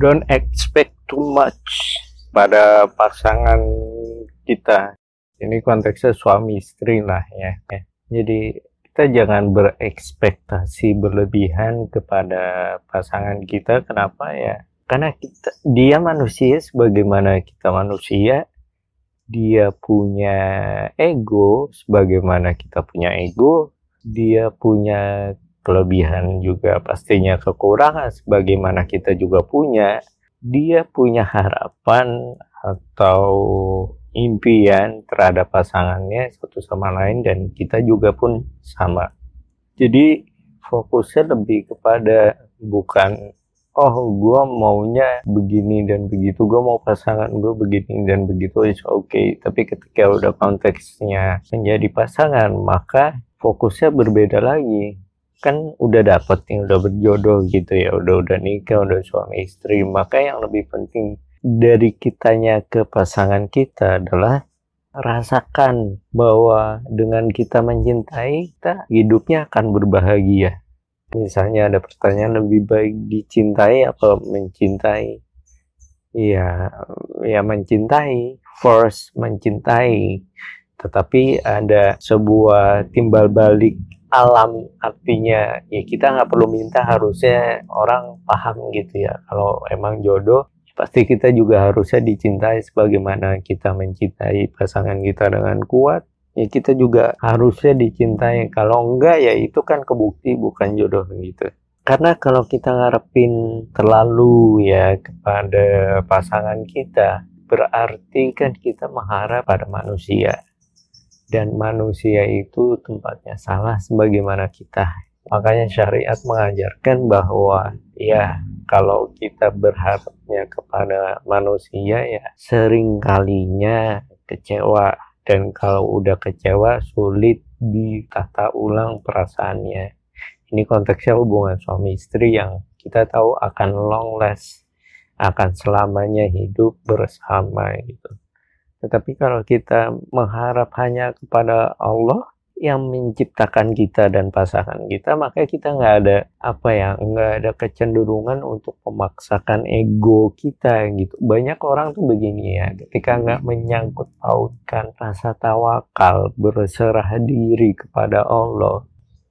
don't expect too much pada pasangan kita. Ini konteksnya suami istri lah ya. Jadi kita jangan berekspektasi berlebihan kepada pasangan kita. Kenapa ya? Karena kita, dia manusia sebagaimana kita manusia. Dia punya ego sebagaimana kita punya ego. Dia punya kelebihan juga pastinya kekurangan sebagaimana kita juga punya. Dia punya harapan atau impian terhadap pasangannya satu sama lain dan kita juga pun sama. Jadi fokusnya lebih kepada bukan oh gue maunya begini dan begitu gue mau pasangan gue begini dan begitu is oke okay. tapi ketika udah konteksnya menjadi pasangan maka fokusnya berbeda lagi kan udah dapet nih udah berjodoh gitu ya udah udah nikah udah suami istri. Maka yang lebih penting dari kitanya ke pasangan kita adalah rasakan bahwa dengan kita mencintai kita hidupnya akan berbahagia. Misalnya ada pertanyaan lebih baik dicintai apa mencintai? Ya ya mencintai first mencintai. Tetapi ada sebuah timbal balik alam artinya. Ya kita nggak perlu minta harusnya orang paham gitu ya. Kalau emang jodoh pasti kita juga harusnya dicintai sebagaimana kita mencintai pasangan kita dengan kuat. Ya kita juga harusnya dicintai. Kalau enggak ya itu kan kebukti bukan jodoh gitu. Karena kalau kita ngarepin terlalu ya kepada pasangan kita berarti kan kita mengharap pada manusia dan manusia itu tempatnya salah sebagaimana kita. Makanya syariat mengajarkan bahwa ya kalau kita berharapnya kepada manusia ya sering kalinya kecewa dan kalau udah kecewa sulit ditata ulang perasaannya. Ini konteksnya hubungan suami istri yang kita tahu akan long last, akan selamanya hidup bersama gitu. Tetapi kalau kita mengharap hanya kepada Allah yang menciptakan kita dan pasangan kita, maka kita nggak ada apa ya, nggak ada kecenderungan untuk memaksakan ego kita gitu. Banyak orang tuh begini ya, ketika nggak menyangkut pautkan rasa tawakal, berserah diri kepada Allah,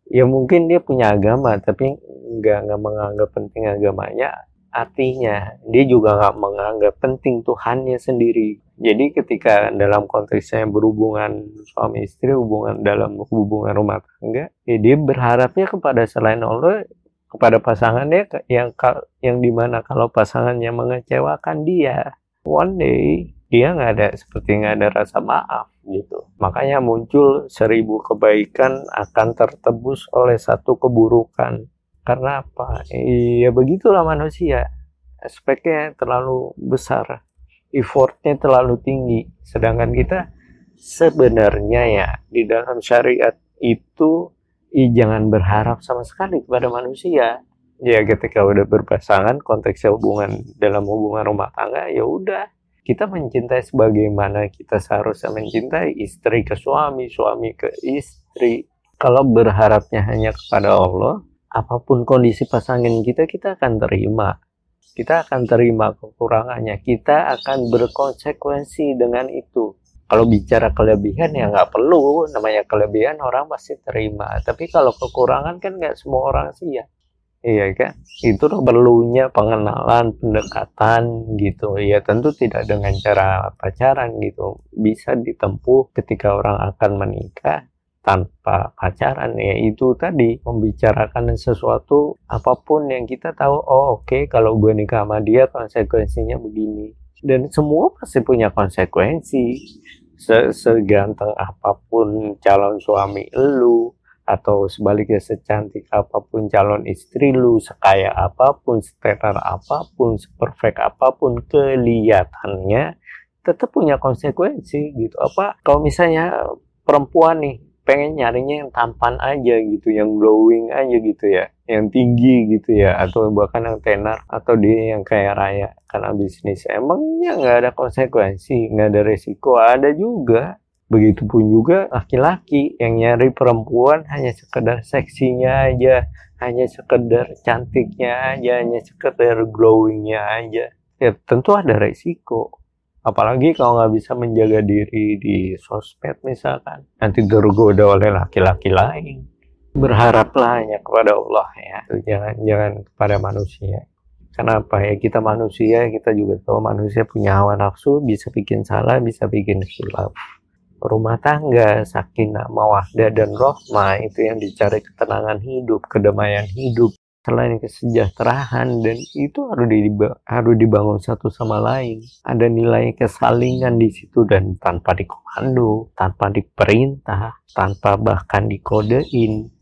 ya mungkin dia punya agama tapi nggak nggak menganggap penting agamanya artinya dia juga nggak menganggap penting Tuhannya sendiri. Jadi ketika dalam konteksnya berhubungan suami istri, hubungan dalam hubungan rumah tangga, ya dia berharapnya kepada selain Allah, kepada pasangannya yang yang di mana kalau pasangannya mengecewakan dia, one day dia nggak ada seperti nggak ada rasa maaf gitu. Makanya muncul seribu kebaikan akan tertebus oleh satu keburukan karena apa? Iya begitulah manusia. Aspeknya terlalu besar, effortnya terlalu tinggi. Sedangkan kita sebenarnya ya di dalam syariat itu i, jangan berharap sama sekali kepada manusia. Ya ketika udah berpasangan konteksnya hubungan dalam hubungan rumah tangga ya udah kita mencintai sebagaimana kita seharusnya mencintai istri ke suami, suami ke istri. Kalau berharapnya hanya kepada Allah, apa pun kondisi pasangan kita, kita akan terima. Kita akan terima kekurangannya. Kita akan berkonsekuensi dengan itu. Kalau bicara kelebihan ya nggak perlu, namanya kelebihan orang pasti terima. Tapi kalau kekurangan kan nggak semua orang sih ya. Iya kan? Itu perlunya pengenalan, pendekatan gitu. Ya tentu tidak dengan cara pacaran gitu. Bisa ditempuh ketika orang akan menikah tanpa pacaran ya itu tadi membicarakan sesuatu apa pun yang kita tahu oh oke okay, kalau gue nikah sama dia konsekuensinya begini. Dan semua pasti punya konsekuensi. Se seganteng apa pun calon suami lu atau sebaliknya secantik apa pun calon istri lu sekaya apa pun setenar apa pun seperfect apa pun kelihatannya tetap punya konsekuensi gitu. Apa kalau misalnya perempuan nih pengen nyarinya yang tampan aja gitu, yang glowing aja gitu ya, yang tinggi gitu ya, atau bahkan yang tenar, atau dia yang kayak raya karena bisnis. Emangnya nggak ada konsekuensi, nggak ada resiko, ada juga. Begitupun juga laki-laki yang nyari perempuan hanya sekedar seksinya aja, hanya sekedar cantiknya aja, hanya sekedar glowingnya aja. Ya tentu ada resiko. Apalagi kalau nggak bisa menjaga diri di sosmed misalkan, nanti tergoda oleh laki-laki lain. Berharaplah hanya kepada Allah ya, jangan jangan kepada manusia. Kenapa ya? Kita manusia, kita juga tahu manusia punya hawa nafsu, bisa bikin salah, bisa bikin hilaf rumah tangga, sakinah, mawadah, dan rohmah itu yang dicari ketenangan hidup, kedamaian hidup, selain kesejahteraan dan itu harus dibangun, harus dibangun satu sama lain. Ada nilai kesalingan di situ dan tanpa dikomando, tanpa diperintah, tanpa bahkan dikodein,